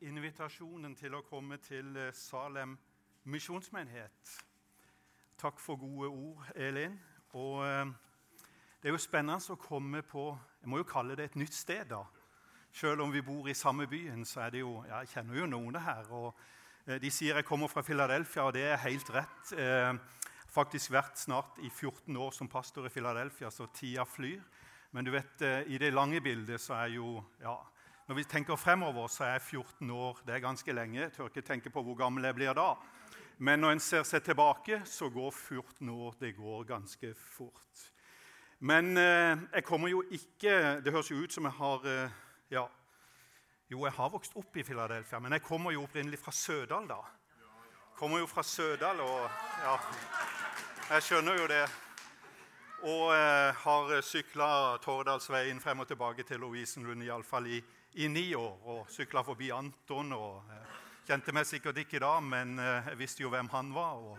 invitasjonen til å komme til eh, Salem misjonsmenighet. Takk for gode ord, Elin. Og eh, det er jo spennende å komme på Jeg må jo kalle det et nytt sted, da. Selv om vi bor i samme byen, så er det jo ja, Jeg kjenner jo noen her. og eh, De sier jeg kommer fra Philadelphia, og det er helt rett. Eh, faktisk vært snart i 14 år som pastor i Philadelphia, så tida flyr. Men du vet, i det lange bildet så er jo ja, Når vi tenker fremover, så er 14 år det er ganske lenge. Jeg tør ikke tenke på hvor gammel jeg blir da. Men når en ser seg tilbake, så går 14 år det går ganske fort. Men eh, jeg kommer jo ikke Det høres jo ut som jeg har eh, ja, Jo, jeg har vokst opp i Philadelphia, men jeg kommer jo opprinnelig fra Sødal, da. Kommer jo fra Sødal og ja Jeg skjønner jo det. Og eh, har sykla Tordalsveien frem og tilbake til Lovisenlund iallfall i, i ni år. Og sykla forbi Anton. og eh, Kjente meg sikkert ikke da, men eh, jeg visste jo hvem han var. og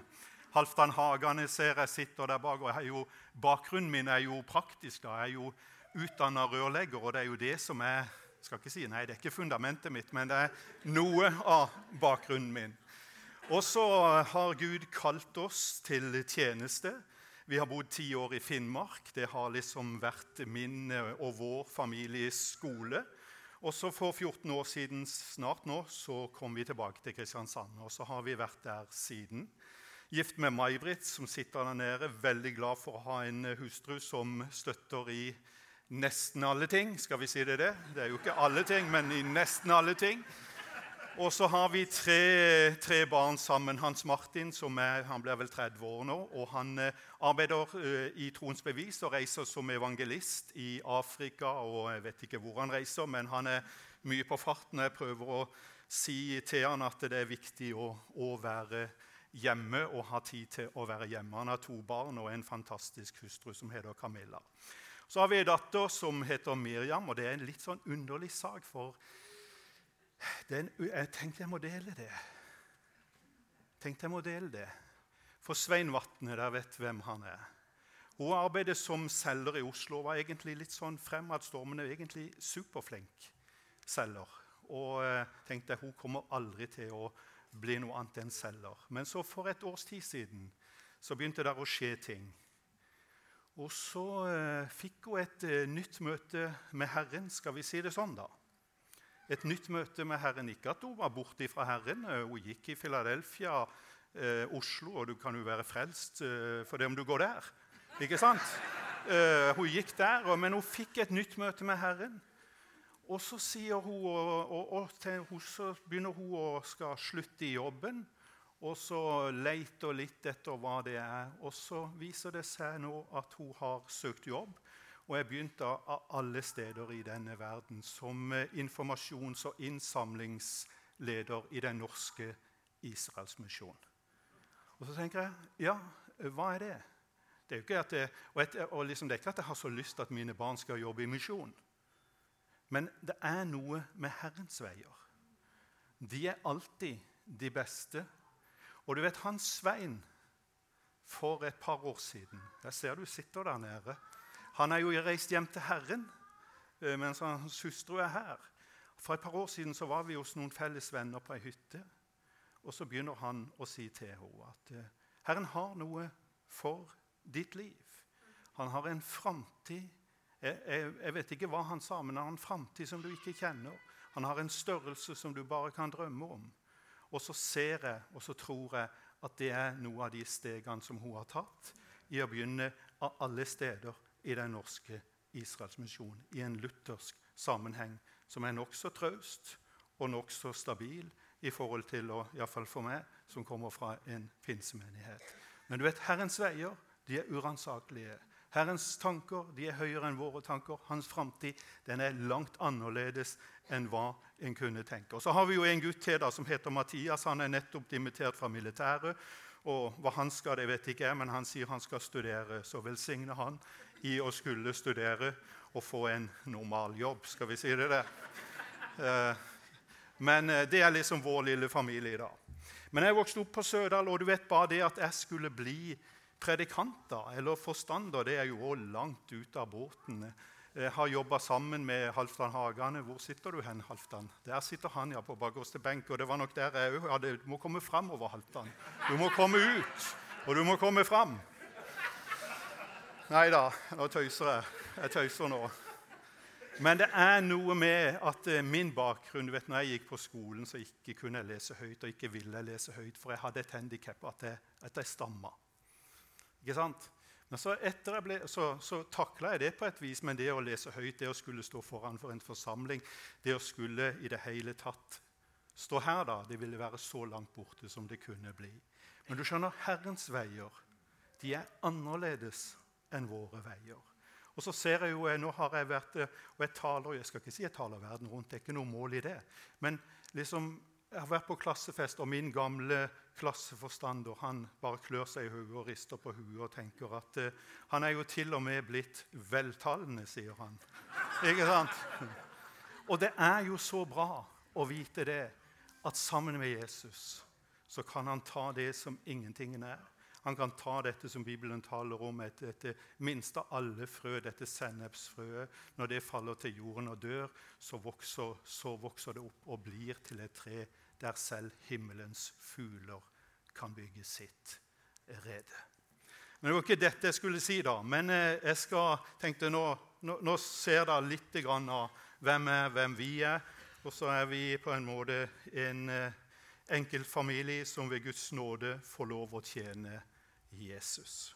Halvdan Hagane ser jeg sitter der bak. og jo, Bakgrunnen min er jo praktisk. da, Jeg er jo utdanna rørlegger, og det er jo det som er skal ikke si, Nei, det er ikke fundamentet mitt, men det er noe av bakgrunnen min. Og så har Gud kalt oss til tjeneste. Vi har bodd ti år i Finnmark. Det har liksom vært min og vår families skole. Og så For 14 år siden snart nå, så kom vi tilbake til Kristiansand. Og så har vi vært der siden. Gift med May-Britt, som sitter der nede. Veldig glad for å ha en hustru som støtter i nesten alle ting. Skal vi si det det? Det er jo ikke alle ting, men i nesten alle ting. Og så har vi tre, tre, barn sammen. Hans Martin som er, han blir vel 30 år nå. og Han eh, arbeider eh, i Troens Bevis og reiser som evangelist i Afrika. og Jeg vet ikke hvor han reiser, men han er mye på farten. Jeg prøver å si til han at det er viktig å, å være hjemme og ha tid til å være hjemme. Han har to barn og en fantastisk hustru som heter Camilla. Så har vi en datter som heter Miriam, og det er en litt sånn underlig sak. for en, Jeg tenkte jeg må dele det. Tenkte jeg må dele det. For Svein Vatne, der vet hvem han er. Hun arbeider som selger i Oslo og var egentlig litt sånn fremadstormende, egentlig superflink selger. Og eh, tenkte hun kommer aldri til å bli noe annet enn selger. Men så for et års tid siden så begynte det å skje ting. Og så eh, fikk hun et eh, nytt møte med Herren, skal vi si det sånn, da. Et nytt møte med Herren. Ikke at hun var borte fra Herren. Eh, hun gikk i Philadelphia, eh, Oslo, og du kan jo være frelst eh, for det om du går der. Ikke sant? Eh, hun gikk der, men hun fikk et nytt møte med Herren. Og så, hun, og, og, og så begynner hun å skal slutte i jobben. Og så leter litt etter hva det er. Og så viser det seg nå at hun har søkt jobb. Og jeg begynte av alle steder i denne verden som eh, informasjons- og innsamlingsleder i den norske Israelsmisjonen. Og så tenker jeg ja, hva er det? Det er jo ikke at jeg, og et, og liksom, det er ikke at jeg har så lyst til at mine barn skal jobbe i misjon. Men det er noe med Herrens veier. De er alltid de beste. Og du vet, Hans Svein for et par år siden Jeg ser du sitter der nede. Han er jo reist hjem til Herren, eh, mens hans hustru er her. For et par år siden så var vi hos noen felles venner på ei hytte. Og så begynner han å si til henne at eh, Herren har noe for ditt liv. Han har en framtid jeg, vet ikke hva han sa, men han har en framtid som du ikke kjenner. Han har en størrelse som du bare kan drømme om. Og så ser jeg, og så tror jeg, at det er noe av de stegene som hun har tatt i å begynne av alle steder i den norske Israelsmisjonen, i en luthersk sammenheng som er nokså traust og nokså stabil i forhold til, og iallfall for meg, som kommer fra en pinsemenighet. Men du vet, Herrens veier de er uransakelige. Herrens tanker de er høyere enn våre tanker. Hans framtid er langt annerledes enn hva en kunne tenke. Og Så har vi jo en gutt til da, som heter Mathias. Han er nettopp dimittert fra militæret. Og Hva han skal, det vet ikke jeg, men han sier han skal studere. Så velsigne han i å skulle studere og få en normal jobb. Skal vi si det der? Eh, men eh, det er liksom vår lille familie i dag. Men jeg vokste opp på Sødal, og du vet bare det at jeg skulle bli predikanter eller forstander det er jo òg langt ute av båten. Jeg har jobba sammen med Halvdan Hagane. Hvor sitter du hen, Halvdan? Der sitter han ja, på bakerste benk. Og det var nok der jeg òg hadde Du må komme framover, Halvdan. Du må komme ut, og du må komme fram. Nei da, nå tøyser jeg. Jeg tøyser nå. Men det er noe med at eh, min bakgrunn du vet, når jeg gikk på skolen, så ikke kunne jeg lese høyt, og ikke ville jeg lese høyt, for jeg hadde et handikap at jeg, at jeg stamma. Ikke sant? Men så, etter jeg ble, så, så takla jeg det på et vis, men det å lese høyt, det å skulle stå foran for en forsamling, det å skulle i det hele tatt stå her, da, det ville være så langt borte som det kunne bli. Men du skjønner, Herrens veier de er annerledes enn våre veier. Og så ser jeg jo, Nå har jeg vært og jeg taler, jeg skal ikke si jeg taler verden rundt, det er ikke noe mål i det. Men liksom, jeg har vært på klassefest, og min gamle klasseforstander han bare klør seg i hodet og rister på hodet og tenker at uh, han er jo til og med blitt veltalende, sier han. Ikke sant? Og det er jo så bra å vite det, at sammen med Jesus så kan han ta det som ingentingen er. Han kan ta dette som Bibelen taler om, et, dette minste av alle frø, dette sennepsfrøet. Når det faller til jorden og dør, så vokser, så vokser det opp og blir til et tre der selv himmelens fugler kan bygge sitt rede. Men Det var ikke dette jeg skulle si, da. Men eh, jeg skal, tenkte nå, nå, nå ser dere litt av hvem er hvem vi er. Og så er vi på en måte en enkel enkeltfamilie som ved Guds nåde får lov å tjene Jesus.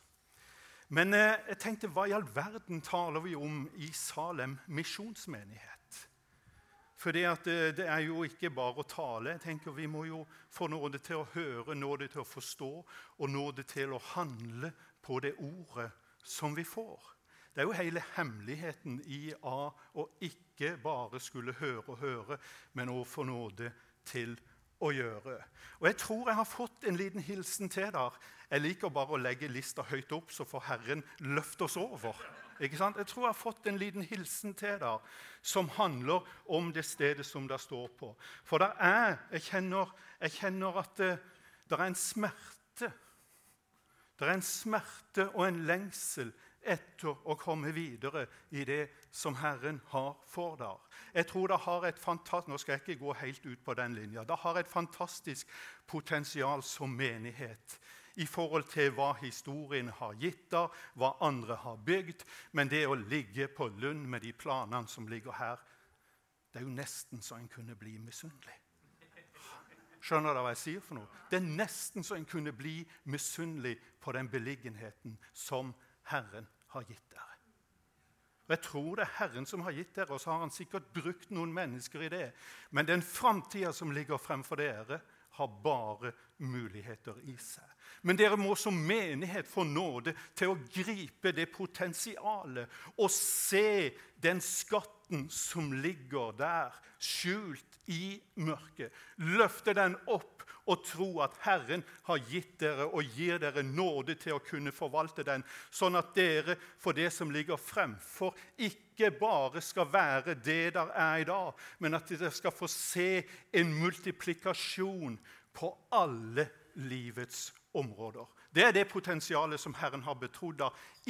Men eh, jeg tenkte, hva i all verden taler vi om i Salem misjonsmenighet? For det, eh, det, er jo ikke bare å tale. Jeg tenker Vi må jo få nåde til å høre, nåde til å forstå og nåde til å handle på det ordet som vi får. Det er jo hele hemmeligheten i å ikke bare skulle høre og høre, men å få nåde til å gjøre. Og Jeg tror jeg har fått en liten hilsen til der. Jeg liker bare å legge lista høyt opp, så får Herren løfte oss over. Ikke sant? Jeg tror jeg har fått en liten hilsen til deg som handler om det stedet som det står på. For det er Jeg kjenner, jeg kjenner at det, det, er en smerte. Det er en smerte og en lengsel etter å komme videre i det som Herren har for deg. Jeg tror det har et fantastisk, Nå skal jeg ikke gå helt ut på den linja. Det har et fantastisk potensial som menighet i forhold til hva historien har gitt der, hva andre har bygd. Men det å ligge på Lund med de planene som ligger her, det er jo nesten så en kunne bli misunnelig. Skjønner dere hva jeg sier for noe? Det er nesten så en kunne bli misunnelig på den beliggenheten som Herren har gitt dere. Og Jeg tror det er Herren som har gitt dere, og så har han sikkert brukt noen mennesker i det. Men den framtida som ligger fremfor dere, har bare muligheter i seg. Men dere må som menighet få nåde til å gripe det potensialet og se den skatten som ligger der, skjult i mørket. Løfte den opp og tro at Herren har gitt dere og gir dere nåde til å kunne forvalte den, sånn at dere for det som ligger fremfor, ikke bare skal være det der er i dag, men at dere skal få se en multiplikasjon på alle livets områder. Det er det potensialet som Herren har betrodd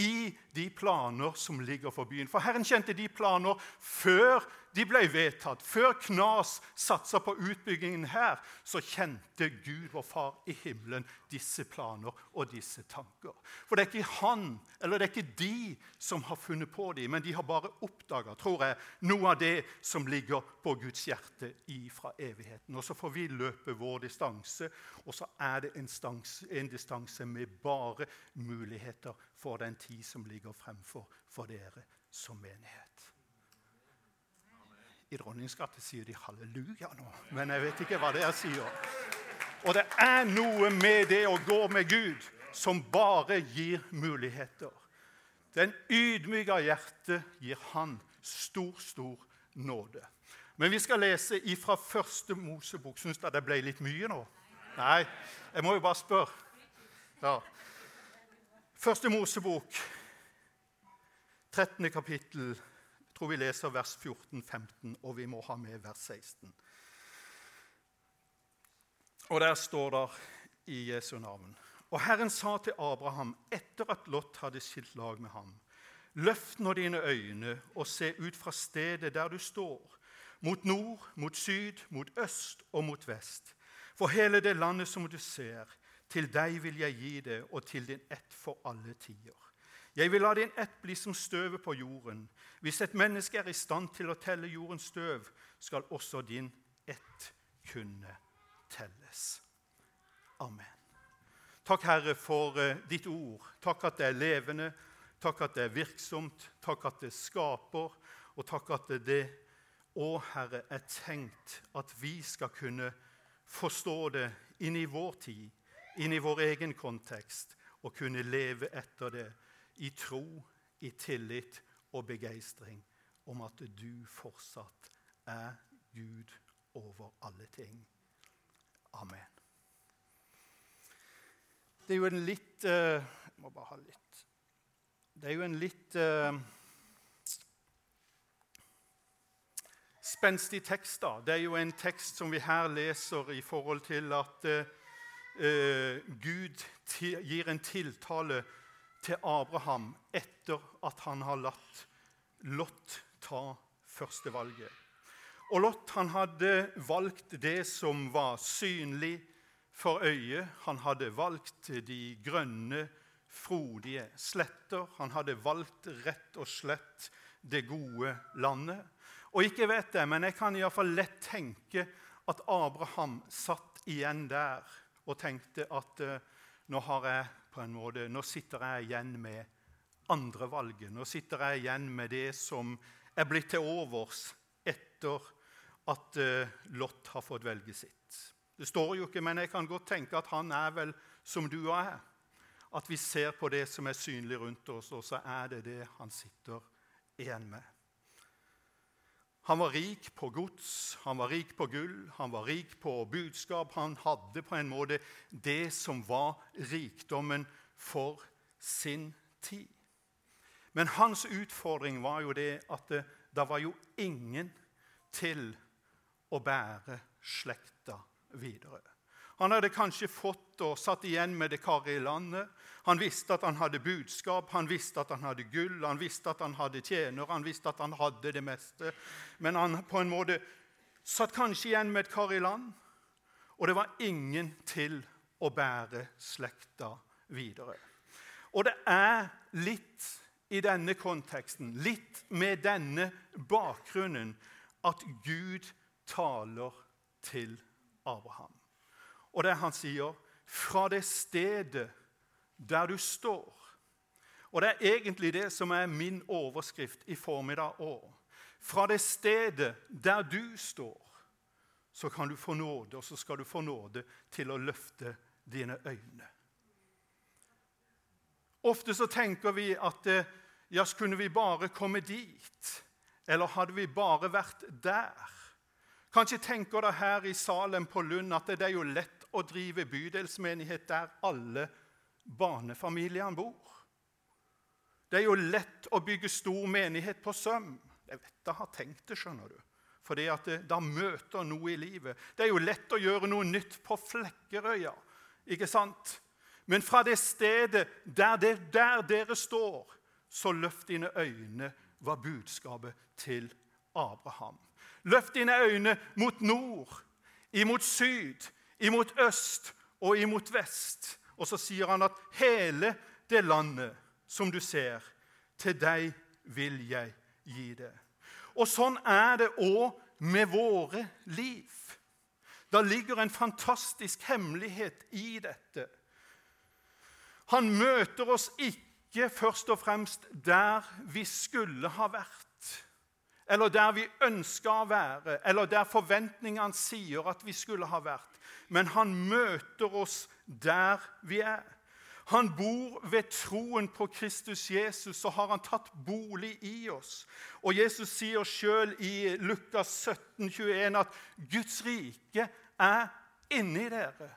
i de planer som ligger for byen. For Herren kjente de planer før de ble vedtatt. Før Knas satsa på utbyggingen her, så kjente Gud, vår Far i himmelen, disse planer og disse tanker. For det er ikke han, eller det er ikke de som har funnet på dem, men de har bare oppdaga, tror jeg, noe av det som ligger på Guds hjerte fra evigheten. Og så får vi løpe vår distanse, og så er det en, stans, en distanse med bare muligheter for den tid som ligger fremfor for dere som menighet. I Dronningens sier de halleluja nå, men jeg vet ikke hva det er sier. Og det er noe med det å gå med Gud som bare gir muligheter. Den ydmyka hjertet gir Han stor, stor nåde. Men vi skal lese ifra første Mosebok. Syns dere det ble litt mye nå? Nei, jeg må jo bare spørre. Ja. Første Mosebok, 13. kapittel, tror vi leser vers 14-15, og vi må ha med vers 16. Og der står det i Jesu navn. Og Herren sa til Abraham etter at Lot hadde skilt lag med ham.: Løft nå dine øyne og se ut fra stedet der du står, mot nord, mot syd, mot øst og mot vest. For hele det landet som du ser, til deg vil jeg gi det, og til din ett for alle tider. Jeg vil la din ett bli som støvet på jorden. Hvis et menneske er i stand til å telle jordens støv, skal også din ett kunne telles. Amen. Takk, Herre, for eh, ditt ord. Takk at det er levende. Takk at det er virksomt. Takk at det skaper. Og takk at det å, Herre, er tenkt at vi skal kunne forstå det inn i vår tid, inn i vår egen kontekst, og kunne leve etter det i tro, i tillit og begeistring om at du fortsatt er Gud over alle ting. Amen. Det er jo en litt uh, Jeg må bare ha litt Det er jo en litt uh, spenstig tekst. da. Det er jo en tekst som vi her leser i forhold til at uh, Gud gir en tiltale til Abraham etter at han har latt Lot ta førstevalget. Og Lot han hadde valgt det som var synlig for øyet. Han hadde valgt de grønne, frodige sletter. Han hadde valgt rett og slett det gode landet. Og ikke vet jeg, men jeg kan iallfall lett tenke at Abraham satt igjen der og tenkte at uh, nå har jeg på en måte, nå sitter jeg igjen med andre valget. Nå sitter jeg igjen med det som er blitt til overs etter at uh, Lot har fått velge sitt. Det står jo ikke, men jeg kan godt tenke at han er vel som du og jeg. At vi ser på det som er synlig rundt oss, og så er det det han sitter igjen med. Han var rik på gods, han var rik på gull, han var rik på budskap. Han hadde på en måte det som var rikdommen for sin tid. Men hans utfordring var jo det at det, det var jo ingen til å bære slekta videre. Han hadde kanskje fått og satt igjen med det karet i landet. Han visste at han hadde budskap, han visste at han hadde gull, han visste at han hadde tjener, han visste at han hadde det meste. Men han på en måte satt kanskje igjen med et kar i land, og det var ingen til å bære slekta videre. Og det er litt i denne konteksten, litt med denne bakgrunnen, at Gud taler til Abraham. Og det han sier, 'Fra det stedet der du står' Og det er egentlig det som er min overskrift i formiddag òg. Fra det stedet der du står, så kan du få nåde, og så skal du få nåde til å løfte dine øyne. Ofte så tenker vi at eh, ja, skulle vi bare komme dit? Eller hadde vi bare vært der? Kanskje tenker dere her i Salem på Lund at det er jo lett å drive bydelsmenighet der alle barnefamiliene bor. Det er jo lett å bygge stor menighet på Søm. Jeg vet jeg har tenkt det, skjønner du. Fordi at det, da møter noe i livet. Det er jo lett å gjøre noe nytt på Flekkerøya. ikke sant? Men fra det stedet der, det, der dere står, så løft dine øyne, var budskapet til Abraham. Løft dine øyne mot nord, imot syd, imot øst og imot vest. Og så sier han at hele det landet som du ser, til deg vil jeg gi det. Og sånn er det òg med våre liv. Da ligger en fantastisk hemmelighet i dette. Han møter oss ikke først og fremst der vi skulle ha vært eller der vi ønsker å være, eller der forventningene sier at vi skulle ha vært. Men han møter oss der vi er. Han bor ved troen på Kristus Jesus, så har han tatt bolig i oss. Og Jesus sier sjøl i Lukas 17, 21 at Guds rike er inni dere.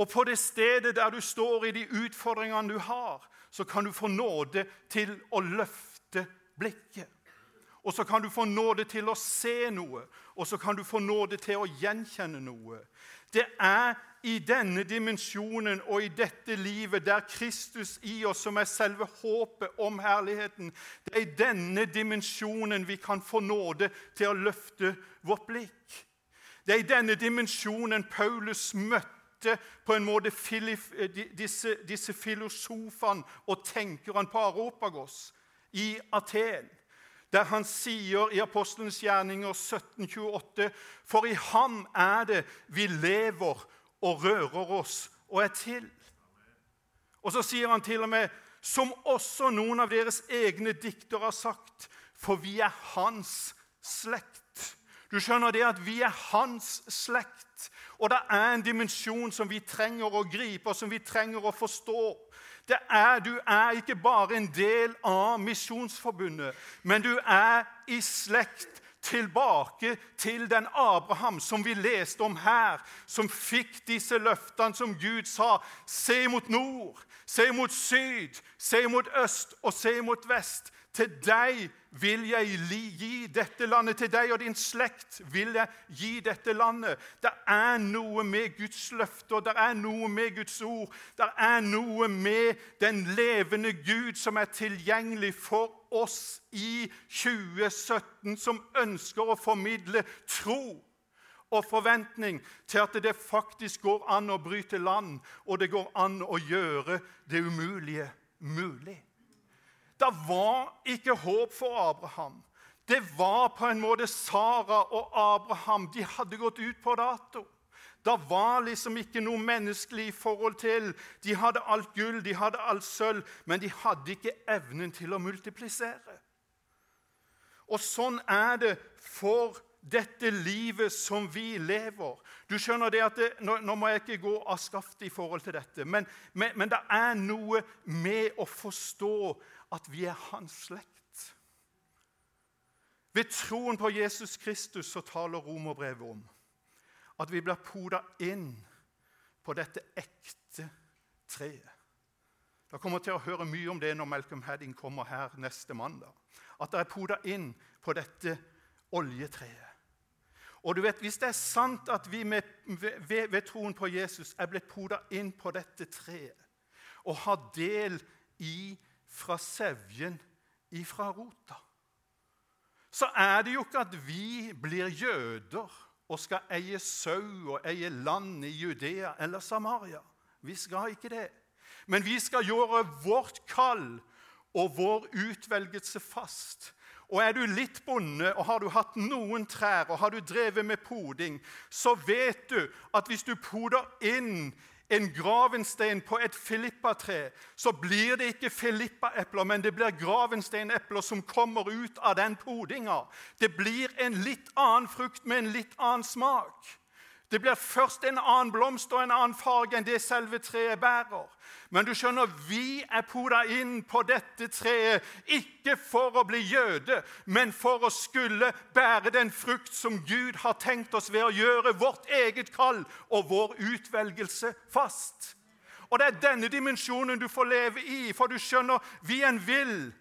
Og på det stedet der du står i de utfordringene du har, så kan du få nåde til å løfte blikket. Og så kan du få nåde til å se noe, og så kan du få nåde til å gjenkjenne noe. Det er i denne dimensjonen og i dette livet, der Kristus i oss, som er selve håpet om herligheten Det er i denne dimensjonen vi kan få nåde til å løfte vårt blikk. Det er i denne dimensjonen Paulus møtte på en måte disse, disse filosofene og tenkerne på Aropagos i Aten der han sier i Apostelens gjerninger 1728.: For i ham er det vi lever og rører oss og er til. Og så sier han til og med, som også noen av deres egne diktere har sagt, for vi er hans slekt. Du skjønner det at vi er hans slekt, og det er en dimensjon som vi trenger å gripe, og som vi trenger å forstå. Det er, du er ikke bare en del av Misjonsforbundet, men du er i slekt tilbake til den Abraham som vi leste om her, som fikk disse løftene som Gud sa. Se mot nord, se mot syd, se mot øst og se mot vest. Til deg vil jeg gi dette landet. Til deg og din slekt vil jeg gi dette landet. Det er noe med Guds løfter, det er noe med Guds ord. Det er noe med den levende Gud som er tilgjengelig for oss i 2017, som ønsker å formidle tro og forventning til at det faktisk går an å bryte land, og det går an å gjøre det umulige mulig. Det var ikke håp for Abraham. Det var på en måte Sara og Abraham. De hadde gått ut på dato. Det var liksom ikke noe menneskelig i forhold til. De hadde alt gull, de hadde alt sølv, men de hadde ikke evnen til å multiplisere. Og sånn er det for dette livet som vi lever. Du skjønner det at det, nå, nå, må jeg ikke gå av skaftet i forhold til dette, men, men, men det er noe med å forstå at vi er hans slekt. Ved troen på Jesus Kristus så taler romerbrevet om at vi blir poda inn på dette ekte treet. Da kommer til å høre mye om det når Malcolm Hadding kommer her neste mandag. At det er poda inn på dette oljetreet. Og du vet, Hvis det er sant at vi med, ved, ved, troen på Jesus er blitt poda inn på dette treet og har del i fra sevjen ifra rota, så er det jo ikke at vi blir jøder og skal eie sau og eie land i Judea eller Samaria. Vi skal ikke det. Men vi skal gjøre vårt kall og vår utvelgelse fast. Og Er du litt bonde og har du hatt noen trær og har du drevet med poding, så vet du at hvis du poder inn en gravenstein på et filippatre, så blir det ikke filippaepler, men det blir gravensteinepler som kommer ut av den podinga. Det blir en litt annen frukt med en litt annen smak. Det blir først en annen blomst og en annen farge enn det selve treet bærer. Men du skjønner, vi er poda inn på dette treet ikke for å bli jøde, men for å skulle bære den frukt som Gud har tenkt oss ved å gjøre vårt eget kall og vår utvelgelse fast. Og Det er denne dimensjonen du får leve i, for du skjønner, vi en vil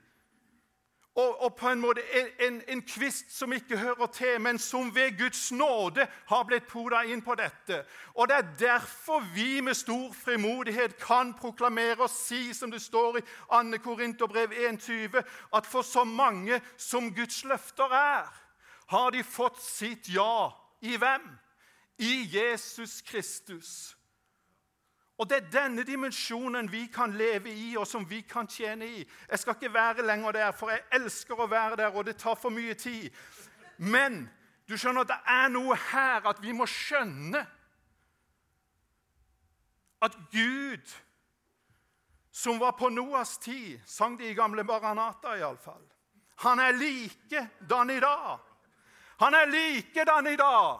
og, og, på en måte en, en, kvist som ikke hører til, men som ved Guds nåde har blitt poda inn på dette. Og Det er derfor vi med stor frimodighet kan proklamere og si, som det står i 2. Korinterbrev 21, at for så mange som Guds løfter er, har de fått sitt ja i hvem? I Jesus Kristus. Og Det er denne dimensjonen vi kan leve i, og som vi kan tjene i. Jeg skal ikke være lenger der, for jeg elsker å være der, og det tar for mye tid. Men du skjønner, at det er noe her at vi må skjønne at Gud, som var på Noas tid, sang de i gamle Baranata iallfall Han er likedan i dag. Han er likedan i dag.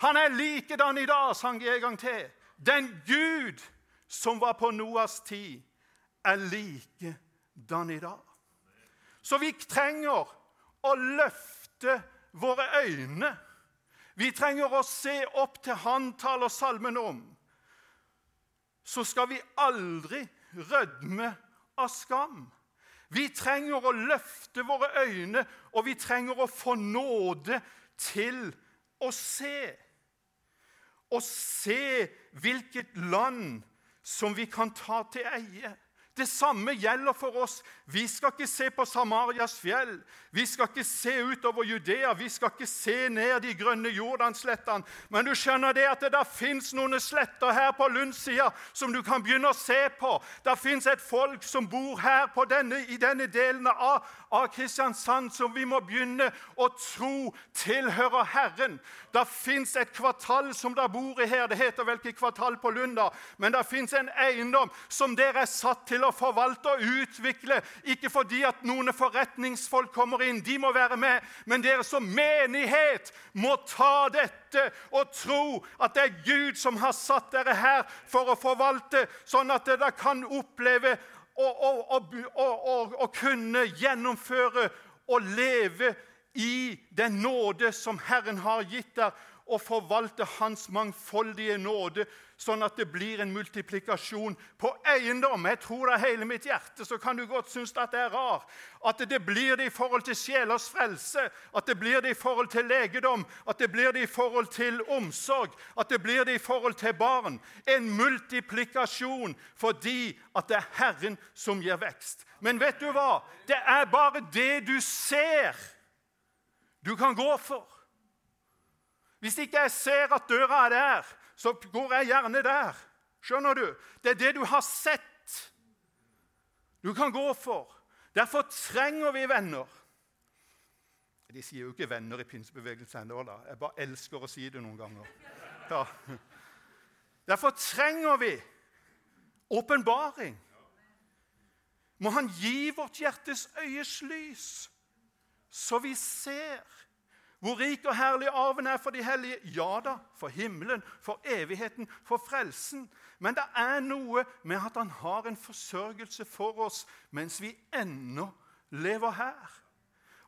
Han er likedan i dag, sang de en gang til. Den Gud som var på Noas tid, er likedan i dag. Så vi trenger å løfte våre øyne. Vi trenger å se opp til Han taler salmen om. Så skal vi aldri rødme av skam. Vi trenger å løfte våre øyne, og vi trenger å få nåde til å se. Og se hvilket land som vi kan ta til eie. Det samme gjelder for oss. Vi skal ikke se på Samarias fjell. Vi skal ikke se utover Judea. Vi skal ikke se ned de grønne Jordanslettene. Men du skjønner det at det der fins noen sletter her på Lundsida som du kan begynne å se på. Det fins et folk som bor her denne, i denne delen av, av Kristiansand, som vi må begynne å tro tilhører Herren. Det fins et kvartal som dere bor i her. Det heter vel ikke kvartal på Lunda, men det fins en eiendom som dere er satt til å forvalte og utvikle. Ikke fordi at noen forretningsfolk kommer inn, de må være med, men dere som menighet må ta dette og tro at det er Gud som har satt dere her for å forvalte, sånn at dere kan oppleve å kunne gjennomføre og leve i den nåde som Herren har gitt deg, og forvalte Hans mangfoldige nåde sånn at det blir en multiplikasjon på eiendom. Jeg tror det er hele mitt hjerte, så kan du godt synes at det er rar. At det blir det i forhold til sjelers frelse, at det blir det i forhold til legedom, at det blir det i forhold til omsorg, at det blir det i forhold til barn. En multiplikasjon fordi at det er Herren som gir vekst. Men vet du hva? Det er bare det du ser, du kan gå for. Hvis ikke jeg ser at døra er der, så går jeg gjerne der. Skjønner du? Det er det du har sett, du kan gå for. Derfor trenger vi venner. De sier jo ikke 'venner' i pinsebevegelsen ennå. Jeg bare elsker å si det noen ganger. Ja. Derfor trenger vi åpenbaring. Må Han gi vårt hjertes øyes lys, så vi ser hvor rik og herlig arven er for de hellige. Ja da, for himmelen, for evigheten, for frelsen. Men det er noe med at han har en forsørgelse for oss mens vi ennå lever her.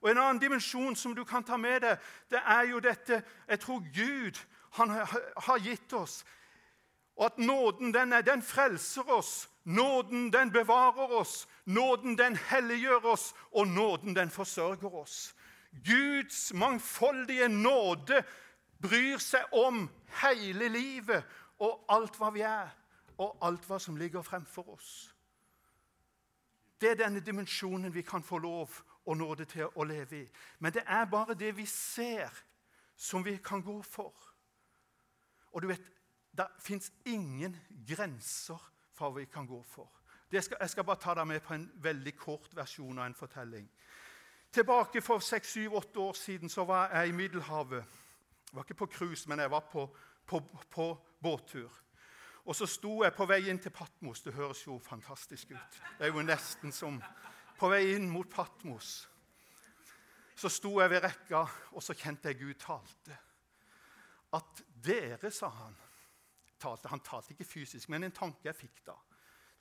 Og En annen dimensjon som du kan ta med deg, det er jo dette Jeg tror Gud han har gitt oss. Og at nåden den, er, den frelser oss. Nåden den bevarer oss. Nåden den helliggjør oss. Og nåden den forsørger oss. Guds mangfoldige nåde bryr seg om hele livet og alt hva vi er, og alt hva som ligger fremfor oss. Det er denne dimensjonen vi kan få lov og nåde til å leve i. Men det er bare det vi ser, som vi kan gå for. Og du vet, Det fins ingen grenser for hva vi kan gå for. Skal, jeg skal bare ta deg med på en veldig kort versjon av en fortelling. Tilbake for seks, syv, åtte år siden så var jeg i Middelhavet. Jeg var ikke på cruise, men jeg var på, på, på båttur. Og så sto jeg på vei inn til Patmos. Det høres jo fantastisk ut. Det er jo nesten som På vei inn mot Patmos så sto jeg ved rekka, og så kjente jeg Gud talte. At dere, sa han talte. Han talte ikke fysisk, men en tanke jeg fikk da.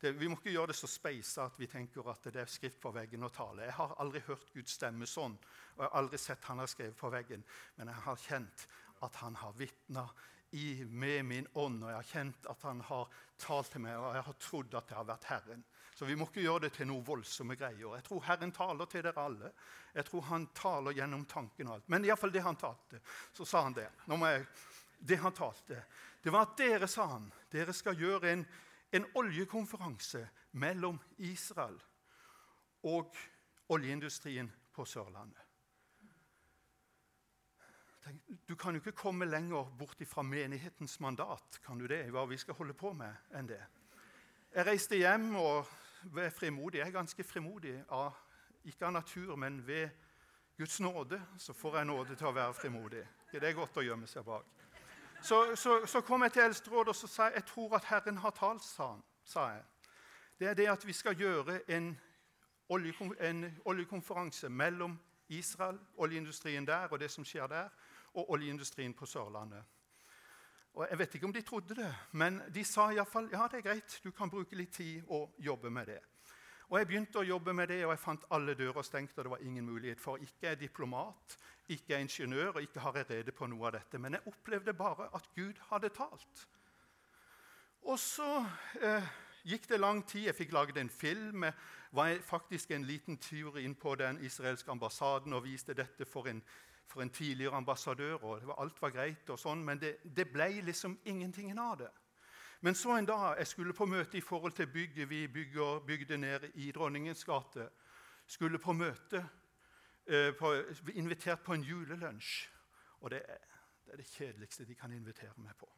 Det, vi må ikke gjøre det så speisa at vi tenker at det er skrift på veggen og tale. Jeg har aldri hørt Guds stemme sånn, og jeg har aldri sett han har skrevet på veggen. Men jeg har kjent at han har vitna med min ånd, og jeg har kjent at han har talt til meg, og jeg har trodd at det har vært Herren. Så vi må ikke gjøre det til noe voldsomme greier. Jeg tror Herren taler til dere alle. Jeg tror han taler gjennom tanken og alt. Men iallfall det han talte. Så sa han det. Nå må jeg, det han talte, det var at dere, sa han, dere skal gjøre en en oljekonferanse mellom Israel og oljeindustrien på Sørlandet. Du kan jo ikke komme lenger bort fra menighetens mandat kan du det, hva vi skal holde på med, enn det. Jeg reiste hjem og var frimodig. Jeg er ganske frimodig, av, ikke av natur, men ved Guds nåde så får jeg nåde til å være frimodig. Det er godt å gjemme seg bak. Så, så, så, kom jeg til Eldsterådet og så sa jeg, jeg tror at Herren har talt, sa, jeg. Det er det at vi skal gjøre en oljekonferanse mellom Israel, oljeindustrien der og det som skjer der, og oljeindustrien på Sørlandet. Og Jeg vet ikke om de trodde det, men de sa iallfall ja, det er greit, du kan bruke litt tid og jobbe med det. Og Jeg begynte å jobbe med det, og jeg fant alle dører stengt. og det var ingen mulighet for Ikke er diplomat, ikke er ingeniør og ikke har jeg rede på noe av dette. Men jeg opplevde bare at Gud hadde talt. Og så eh, gikk det lang tid. Jeg fikk laget en film. Jeg var faktisk en liten tur inn på den israelske ambassaden og viste dette for en for en tidligere ambassadør. og Alt var greit, og sånn, men det, det ble liksom ingenting av det. Men så en dag jeg skulle på møte i forhold til bygget vi bygger, bygde nede i Dronningens gate. Skulle på møte, eh, på, invitert på en julelunsj. Og det er, det er, det kjedeligste de kan invitere meg på.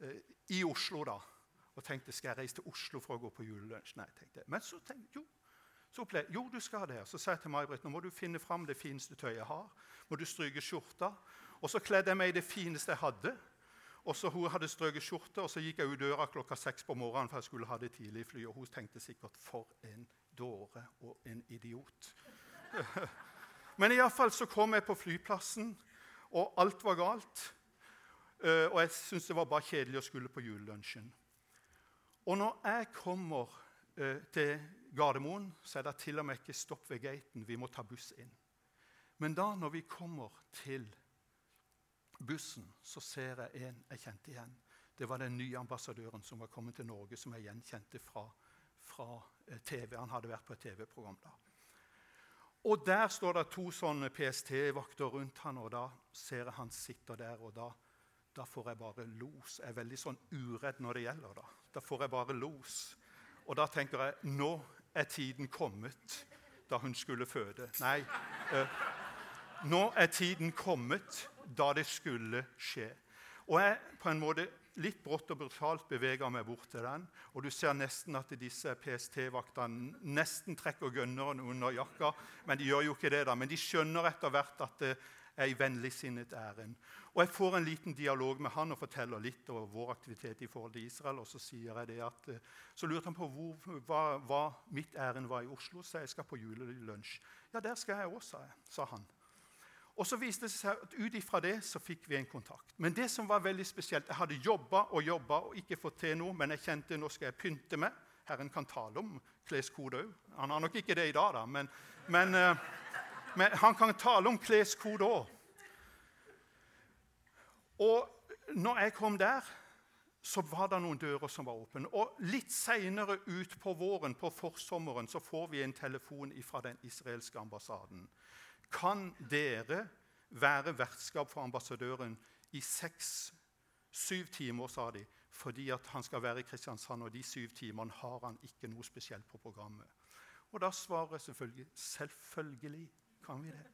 Eh, I Oslo, da. Og tenkte skal jeg reise til Oslo for å gå på julelunsj. Nei, tenkte jeg. Men så tenkte jo, så opplevde, jo, du skal det. Så sa jeg til May-Britt nå må du finne fram det fineste tøyet jeg har. Må du stryke skjorta. Og så kledde jeg meg i det fineste jeg hadde. Og så Hun hadde strøket skjorte, og så gikk jeg ut døra klokka seks på morgenen. for jeg skulle ha det tidlig fly, og Hun tenkte sikkert 'for en dåre og en idiot'. Men iallfall så kom jeg på flyplassen, og alt var galt. Eh, og jeg syntes det var bare kjedelig å skulle på julelunsjen. Og når jeg kommer eh, til Gardermoen, så er det til og med ikke stopp ved gaten. Vi må ta buss inn. Men da når vi kommer til bussen, så ser jeg en jeg kjente igjen. Det var den nye ambassadøren som var kommet til Norge, som jeg gjenkjente fra, fra eh, TV. Han hadde vært på et TV-program da. Og Der står det to sånne PST-vakter rundt han, og da ser jeg han sitter der. og da, da får jeg bare los. Jeg er veldig sånn uredd når det gjelder. Da Da får jeg bare los. Og da tenker jeg nå er tiden kommet da hun skulle føde. Nei. Eh, nå er tiden kommet da det skulle skje. Og jeg på en måte litt brått og brutalt beveger meg bort til den. Og du ser nesten at disse PST-vaktene nesten trekker gunneren under jakka. Men de gjør jo ikke det, da. Men de skjønner etter hvert at det er i vennligsinnet ærend. Og jeg får en liten dialog med han og forteller litt om vår aktivitet i forhold til Israel. Og så sier jeg det at, eh, så lurte han på hvor, hva, hva mitt ærend var i Oslo. Så jeg skal på julelunsj. Ja, der skal jeg òg, sa han. Og så viste det seg at Ut ifra det så fikk vi en kontakt. Men det som var veldig spesielt, jeg hadde jobba og jobba og ikke fått til noe, men jeg kjente nå skal jeg pynte meg. Herren kan tale om kleskode òg. Han har nok ikke det i dag, da, men, men, eh, men han kan tale om kleskode òg. Og når jeg kom der, så var det noen dører som var åpne. Og litt seinere utpå våren, på forsommeren, så får vi en telefon fra den israelske ambassaden. Kan dere være vertskap for ambassadøren i seks-syv timer, sa de, fordi han skal være i Kristiansand, og de syv timene har han ikke noe spesielt på programmet. Og da svarer jeg selvfølgelig selvfølgelig kan vi det.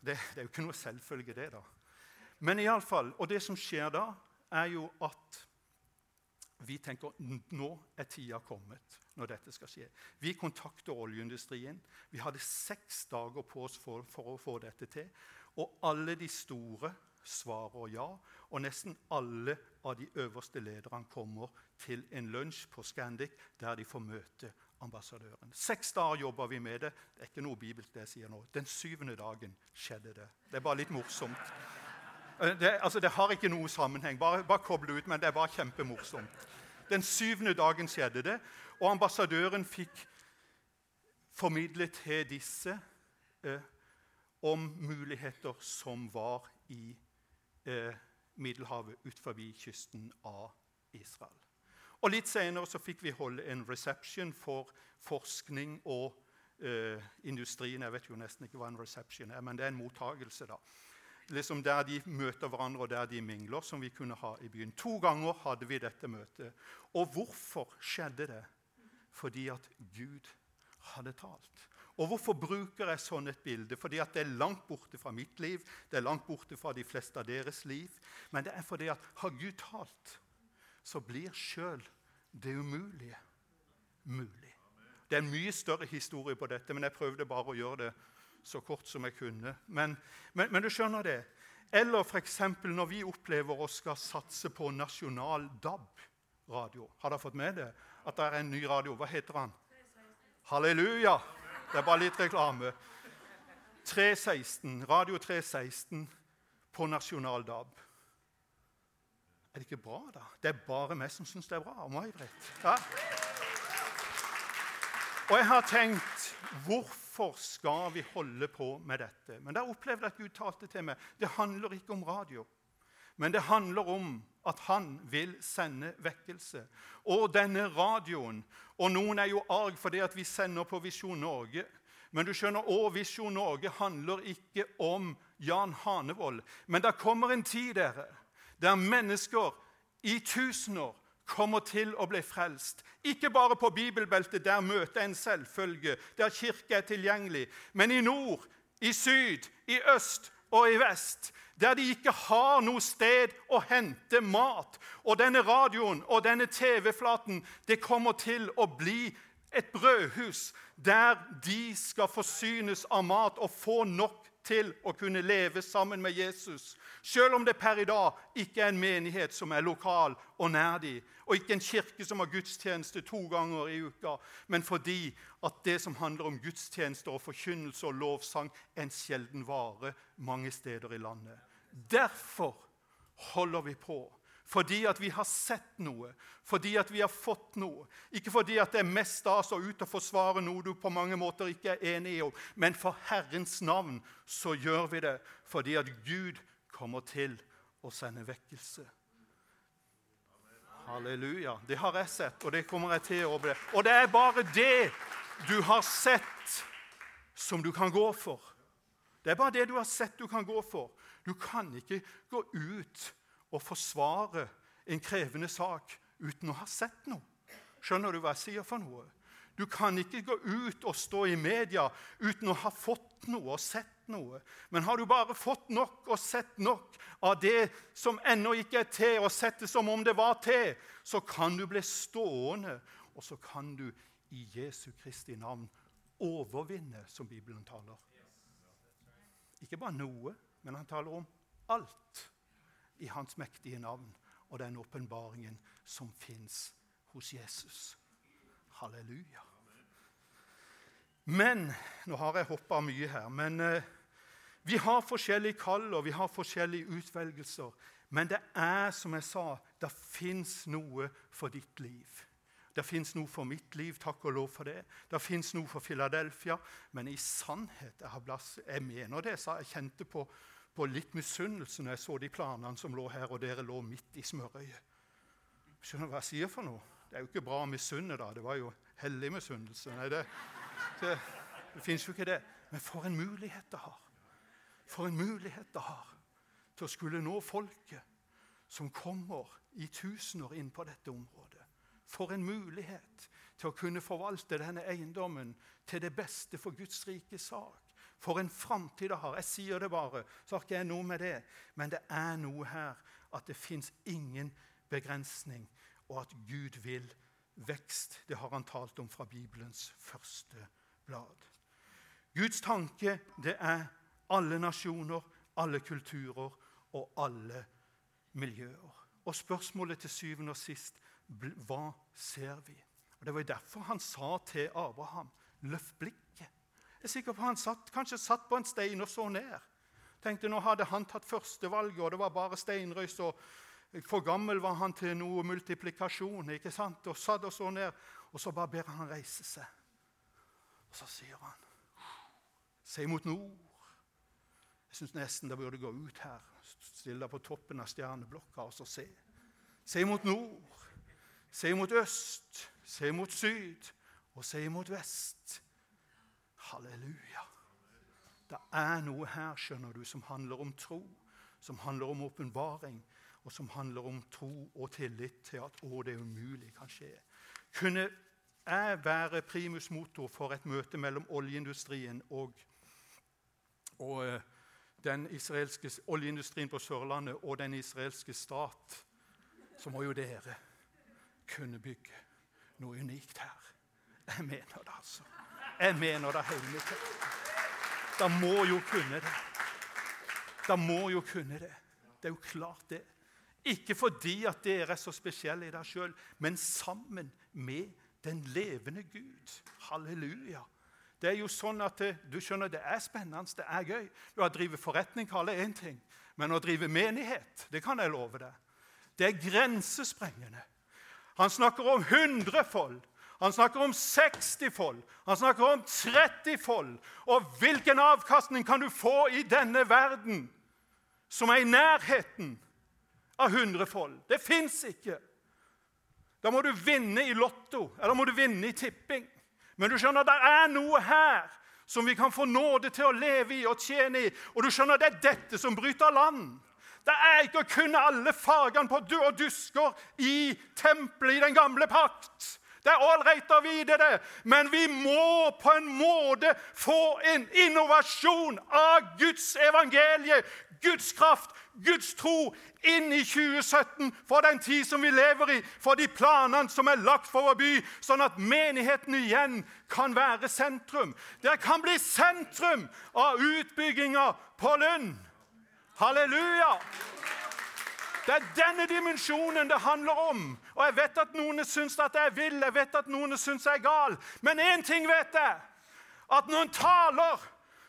Det, det er jo ikke noe selvfølge, det, da. Men iallfall, og det som skjer da, er jo at vi tenker nå er tida kommet når dette skal skje. Vi kontakter oljeindustrien. Vi hadde seks dager på oss for, for, å få dette til. Og alle de store svarer ja. Og nesten alle av de øverste lederne kommer til en lunsj på Scandic der de får møte ambassadøren. Seks dager jobber vi med det. Det er ikke noe bibelsk det jeg sier nå. Den syvende dagen skjedde det. Det er bare litt morsomt. Eh, det, altså, det har ikke noe sammenheng. Bare, bare koble ut, men det er bare kjempemorsomt. Den syvende dagen skjedde det, og ambassadøren fikk formidlet til disse eh, om muligheter som var i eh, Middelhavet ut forbi kysten av Israel. Og Litt senere fikk vi holde en reception for forskning og eh, industrien. Jeg vet jo nesten ikke hva en reception er, men det er en mottagelse. da liksom der de møter hverandre, og der de mingler, som vi kunne ha i byen. To ganger hadde vi dette møtet. Og hvorfor skjedde det? Fordi at Gud hadde talt. Og hvorfor bruker jeg sånn et bilde? Fordi at det er langt borte fra mitt liv, det er langt borte fra de fleste av deres liv. Men det er fordi at har Gud talt, så blir sjøl det umulige mulig. Det er en mye større historie på dette, men jeg prøvde bare å gjøre det så kort som jeg kunne. Men, men, men du skjønner det. Eller f.eks. når vi opplever å skal satse på nasjonal DAB-radio. Har dere fått med det? At det er en ny radio. Hva heter han? Halleluja! Det er bare litt reklame. 316, Radio 316 på nasjonal DAB. Er det ikke bra, da? Det er bare meg som syns det er bra. May-Britt. Ja. Og jeg har tenkt hvorfor skal vi holde på med dette? Men da opplevde jeg at Gud talte til meg. Det handler ikke om radio, men det handler om at han vil sende vekkelse. Og denne radioen Og noen er jo arg fordi at vi sender på Visjon Norge. Men du skjønner òg Visjon Norge handler ikke om Jan Hanevold. Men det kommer en tid dere, der mennesker i tusener kommer til å bli frelst. Ikke bare på bibelbeltet, der møtet er en selvfølge, der kirke er tilgjengelig, men i nord, i syd, i øst og i vest, der de ikke har noe sted å hente mat. Og denne radioen og denne TV-flaten det kommer til å bli et brødhus der de skal forsynes av mat og få nok til å kunne leve sammen med Jesus. Selv om det per i dag ikke er en menighet som er lokal og nær dem, og ikke en kirke som har gudstjeneste to ganger i uka, men fordi at det som handler om gudstjeneste og forkynnelse og lovsang, er en sjelden vare mange steder i landet. Derfor holder vi på. Fordi at vi har sett noe, fordi at vi har fått noe. Ikke fordi at det er mest stas å ut og forsvare noe du på mange måter ikke er enig i, men for Herrens navn så gjør vi det fordi at Gud kommer til å sende vekkelse. Halleluja. Det har jeg sett, og det kommer jeg til å bli. Og det er bare det du har sett, som du kan gå for. Det er bare det du har sett du kan gå for. Du kan ikke gå ut og forsvare en krevende sak uten å ha sett noe. Skjønner du hva jeg sier for noe? Du kan ikke gå ut og stå i media uten å ha fått noe og sett noe. Men har du bare fått nok og sett nok av det som ennå ikke er til, og sett det som om det var til, så kan du bli stående, og så kan du i Jesu Kristi navn overvinne, som Bibelen taler. Ikke bare noe, men han taler om alt i hans mektige navn og den åpenbaringen som fins hos Jesus. Halleluja. Men Nå har jeg hoppa mye her. men eh, Vi har forskjellige kall og vi har forskjellige utvelgelser. Men det er, som jeg sa, det fins noe for ditt liv. Det fins noe for mitt liv, takk og lov for det. Det fins noe for Philadelphia. Men i sannhet Jeg, plass, jeg mener det, jeg kjente på, på litt misunnelse når jeg så de planene som lå her, og dere lå midt i smørøyet. Skjønner du hva jeg sier for noe? Det er jo ikke bra å misunne, da. Det var jo hellig misunnelse. Nei, det, det, det fins jo ikke det. Men for en mulighet det har. For en mulighet det har til å skulle nå folket som kommer i tusener inn på dette området. For en mulighet til å kunne forvalte denne eiendommen til det beste for Guds rike sak. For en framtid det har. Jeg sier det bare, så har ikke jeg noe med det. Men det er noe her at det fins ingen begrensning og at Gud vil vekst. Det har han talt om fra Bibelens første blad. Guds tanke det er alle nasjoner, alle kulturer og alle miljøer. Og spørsmålet til syvende og sist hva ser vi? Og Det var derfor han sa til Abraham løft blikket. Jeg er sikker på Han satt, kanskje satt på en stein og så ned. Tenkte Nå hadde han tatt førstevalget, og det var bare steinrøys og for gammel var han til noe multiplikasjon. ikke sant? Og satt og så ned, og så bare ber han reise seg. Og så sier han, 'Se mot nord'. Jeg syns nesten det burde gå ut her, stille deg på toppen av stjerneblokka og så se. Se mot nord, se mot øst, se mot syd og se mot vest. Halleluja. Det er noe her skjønner du, som handler om tro, som handler om åpenbaring og som handler om tro og tillit til at å, det umulig kan skje. Kunne jeg være primus motor for et møte mellom oljeindustrien og, og eh, den israelske oljeindustrien på Sørlandet og den israelske stat, så må jo dere kunne bygge noe unikt her. Jeg mener det, altså. Jeg mener det er mitt hjerte. Da må jo kunne det. Da må jo kunne det. Det er jo klart, det. Ikke fordi at dere er så spesielle i deg sjøl, men sammen med den levende Gud. Halleluja. Det er jo sånn at det, du skjønner, det er spennende, det er gøy. Du har drevet forretning, kaller er én ting. Men å drive menighet, det kan jeg love deg, det er grensesprengende. Han snakker om hundrefold. Han snakker om 60-fold. Han snakker om 30-fold. Og hvilken avkastning kan du få i denne verden som er i nærheten av 100 fold? Det fins ikke. Da må du vinne i Lotto eller må du vinne i tipping. Men du skjønner, det er noe her som vi kan få nåde til å leve i og tjene i. Og du skjønner, det er dette som bryter land. Det er ikke å kunne alle fargene på og dusker i tempelet i den gamle pakt. Det er ålreit å vite det, men vi må på en måte få en innovasjon av Guds evangelie, Guds kraft, Guds tro inn i 2017, for den tid som vi lever i, for de planene som er lagt for vår by, sånn at menigheten igjen kan være sentrum. Det kan bli sentrum av utbygginga på Lund. Halleluja! Det er denne dimensjonen det handler om. Og Jeg vet at noen syns at jeg er vill, jeg vet at noen syns jeg er gal. Men én ting vet jeg. At når en taler,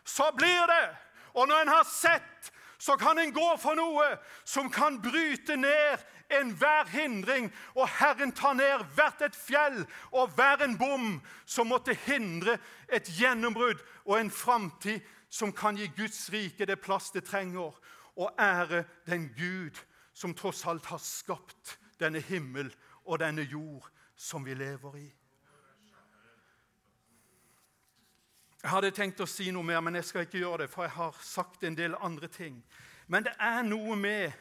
så blir det. Og når en har sett, så kan en gå for noe som kan bryte ned enhver hindring. Og Herren tar ned hvert et fjell og hver en bom som måtte hindre et gjennombrudd og en framtid som kan gi Guds rike det plass det trenger, og ære den Gud som tross alt har skapt denne himmel og denne jord som vi lever i. Jeg hadde tenkt å si noe mer, men jeg skal ikke gjøre det, for jeg har sagt en del andre ting. Men det er noe med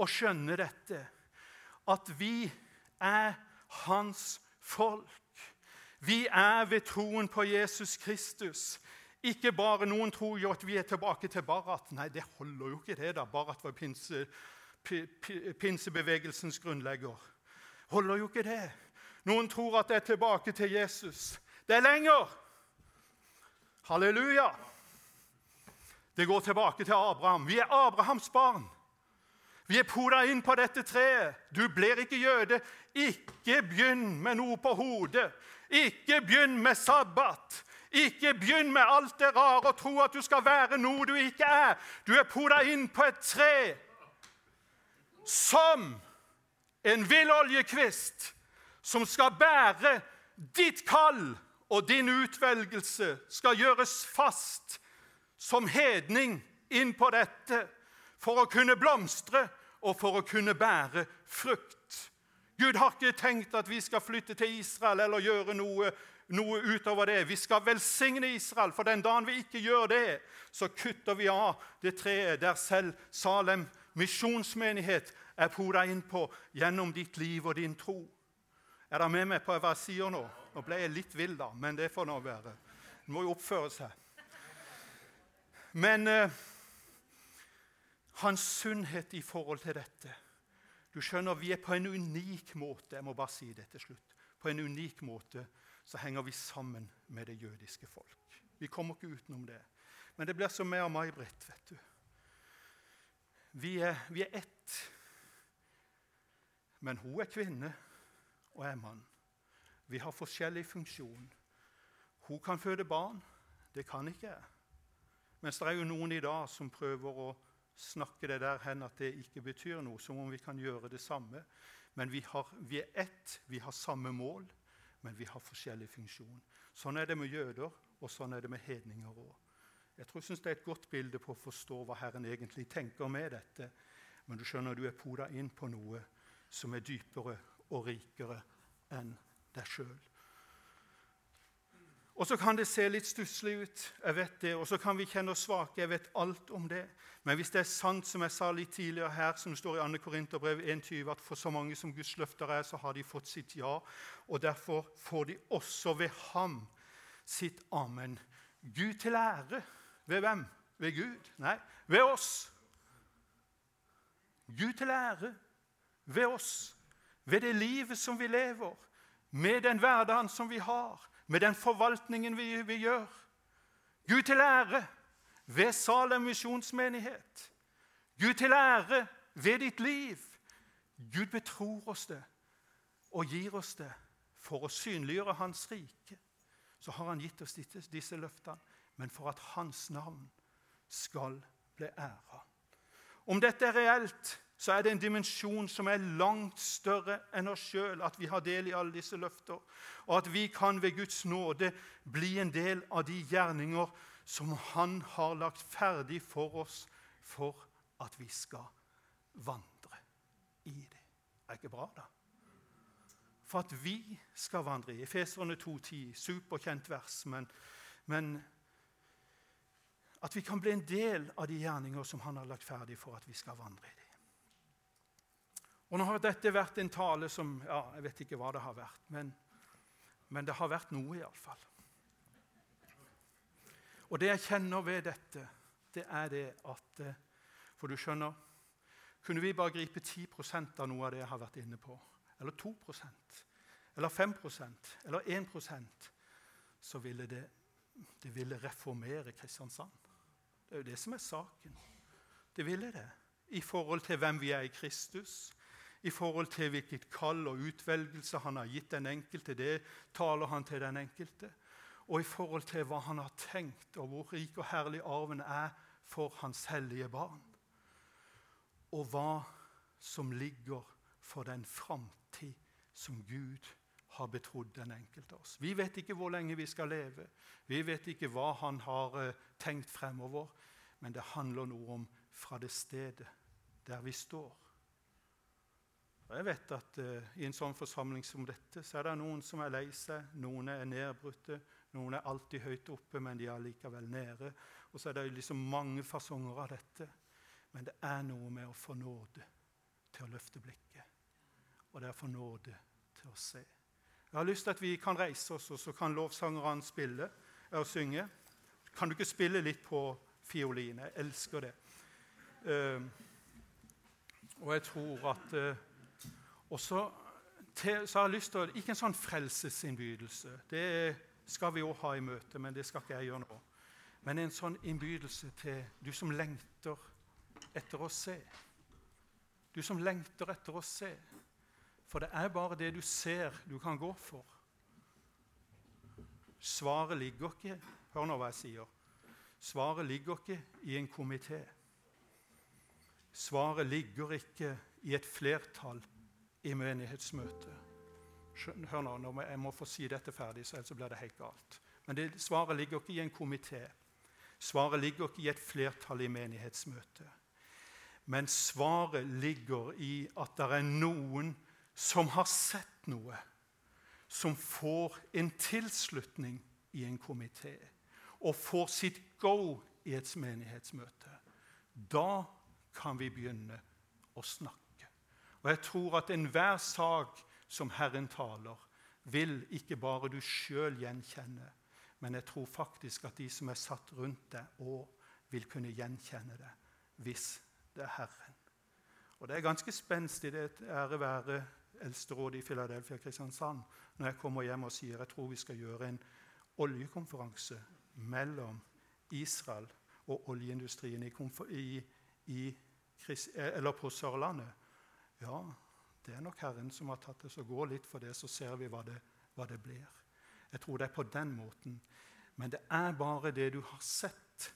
å skjønne dette, at vi er hans folk. Vi er ved troen på Jesus Kristus. Ikke bare Noen tror jo at vi er tilbake til Barat. Nei, det holder jo ikke, det. da. Barat var pinse, pinsebevegelsens grunnlegger. Holder jo ikke det. Noen tror at det er tilbake til Jesus. Det er lenger. Halleluja. Det går tilbake til Abraham. Vi er Abrahams barn. Vi er poda inn på dette treet. Du blir ikke jøde. Ikke begynn med noe på hodet. Ikke begynn med sabbat. Ikke begynn med alt det rare og tro at du skal være noe du ikke er. Du er poda inn på et tre som en villoljekvist som skal bære ditt kall og din utvelgelse, skal gjøres fast som hedning inn på dette for å kunne blomstre og for å kunne bære frukt. Gud har ikke tenkt at vi skal flytte til Israel eller gjøre noe, noe utover det. Vi skal velsigne Israel, for den dagen vi ikke gjør det, så kutter vi av det treet der selv Salem misjonsmenighet er poda innpå gjennom ditt liv og din tro. Er dere med meg på hva jeg sier nå? Nå ble jeg litt vill, da, men det får nå være. En må jo oppføre seg. Men eh, hans sunnhet i forhold til dette Du skjønner, Vi er på en unik måte jeg må bare si det til slutt, på en unik måte så henger vi sammen med det jødiske folk. Vi kommer ikke utenom det. Men det blir som meg og May-Britt. vet du. Vi er, vi er ett. Men hun er kvinne, og jeg er mann. Vi har forskjellig funksjon. Hun kan føde barn. Det kan ikke jeg. Mens det er jo noen i dag som prøver å snakke det der hen at det ikke betyr noe, som om vi kan gjøre det samme. Men vi, har, vi er ett, vi har samme mål, men vi har forskjellig funksjon. Sånn er det med jøder, og sånn er det med hedninger òg. Jeg tror, jeg synes Det er et godt bilde på å forstå hva Herren egentlig tenker med dette. Men du skjønner, du er poda inn på noe som er dypere og rikere enn deg sjøl. Og så kan det se litt stusslig ut, jeg vet det, og så kan vi kjenne oss svake. Jeg vet alt om det. Men hvis det er sant, som jeg sa litt tidligere her, som det står i 2. Korinterbrev 1,20, at for så mange som Guds løfter er, så har de fått sitt ja. Og derfor får de også ved ham sitt amen. Gud til ære ved hvem? Ved Gud? Nei, ved oss. Gud til ære ved oss, ved det livet som vi lever, med den hverdagen som vi har, med den forvaltningen vi, vi gjør. Gud til ære ved Salem misjonsmenighet. Gud til ære ved ditt liv. Gud betror oss det og gir oss det for å synliggjøre Hans rike. Så har Han gitt oss disse, disse løftene men for at hans navn skal bli æra. Om dette er reelt, så er det en dimensjon som er langt større enn oss sjøl, at vi har del i alle disse løfter, og at vi kan ved Guds nåde bli en del av de gjerninger som Han har lagt ferdig for oss for at vi skal vandre i det. Er ikke bra, da? For at vi skal vandre i Efeserne 2,10, superkjent vers, men men At vi kan bli en del av de gjerninger som han har lagt ferdig for at vi skal vandre i. dem. Og Nå har dette vært en tale som ja, Jeg vet ikke hva det har vært, men, men det har vært noe, iallfall. Og det jeg kjenner ved dette, det er det at eh, For du skjønner, kunne vi bare gripe 10 av noe av det jeg har vært inne på, eller 2% eller 5% eller 1% så ville det, det ville reformere Kristiansand. Det er jo det som er saken. Det ville det. I forhold til hvem vi er i Kristus, i forhold til hvilket kall og utvelgelse han har gitt den enkelte. Det taler han til den enkelte. Og i forhold til hva han har tenkt, og hvor rik og herlig arven er for hans hellige barn. Og hva som ligger for den framtid som Gud har betrodd den enkelte oss. Vi vet ikke hvor lenge vi skal leve. Vi vet ikke hva han har eh, tenkt fremover. Men det handler noe om fra det stedet der vi står. Og jeg vet at uh, I en sånn forsamling som dette så er det noen som er lei seg, noen er nedbrutte, noen er alltid høyt oppe, men de er likevel nede. Og så er det liksom mange fasonger av dette. Men det er noe med å få nåde til å løfte blikket. Og det er å få nåde til å se. Jeg har lyst til at vi kan reise oss, og så kan lovsangerne spille og synge. Kan du ikke spille litt på fiolin? Jeg elsker det. Uh, og jeg tror at uh, og så, til, så, har jeg lyst til å, Ikke en sånn frelsesinnbydelse. Det skal vi òg ha i møte, men det skal ikke jeg gjøre nå. Men en sånn innbydelse til du som lengter etter å se. Du som lengter etter å se. For det er bare det du ser, du kan gå for. Svaret ligger ikke Hør nå hva jeg sier. Svaret ligger ikke i en komité. Svaret ligger ikke i et flertall i menighetsmøtet. Hør nå, nå må jeg må få si dette ferdig, så ellers blir det helt galt. Men det, svaret ligger ikke i en komité. Svaret ligger ikke i et flertall i menighetsmøtet. Men svaret ligger i at det er noen som har sett noe, som får en tilslutning i en komité og får sitt go i et menighetsmøte. Da kan vi begynne å snakke. Og jeg tror at enhver sak som Herren taler, vil ikke bare du sjøl gjenkjenne, men jeg tror faktisk at de som er satt rundt deg, òg vil kunne gjenkjenne det hvis det er Herren. Og Det er ganske spenstig, det ære være eldsterådet i Philadelphia Kristiansand, når jeg kommer hjem og sier jeg tror vi skal gjøre en oljekonferanse mellom Israel og oljeindustrien i, i, i, på Sørlandet. Ja, det er nok Herren som har tatt det. Så gå litt for det, så ser vi hva det, hva det blir. Jeg tror det er på den måten. Men det er bare det du har sett,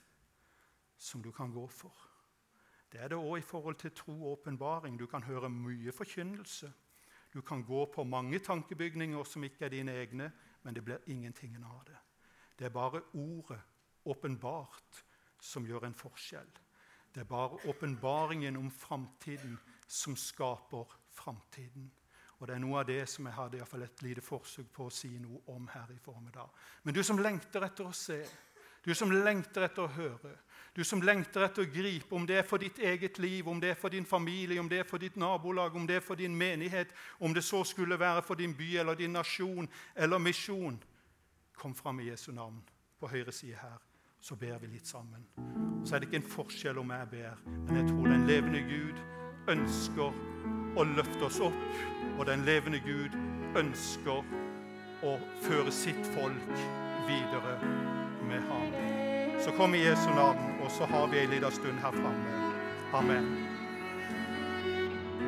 som du kan gå for. Det er det òg i forhold til tro og åpenbaring. Du kan høre mye forkynnelse. Du kan gå på mange tankebygninger som ikke er dine egne, men det blir ingenting av det. Det er bare ordet, åpenbart, som gjør en forskjell. Det er bare åpenbaringen om framtiden som skaper framtiden. Og Det er noe av det som jeg hadde i fall et lite forsøk på å si noe om her i formiddag. Men du som lengter etter å se, du som lengter etter å høre, du som lengter etter å gripe, om det er for ditt eget liv, om det er for din familie, om det er for ditt nabolag, om det er for din menighet, om det så skulle være for din by eller din nasjon eller misjon, kom fram i Jesu navn på høyre side her. Så ber vi litt sammen. Så er det ikke en forskjell om jeg ber, men jeg tror den levende Gud ønsker å løfte oss opp, og den levende Gud ønsker å føre sitt folk videre med ham. Så kom i Jesu navn, og så har vi en liten stund her framme. Amen.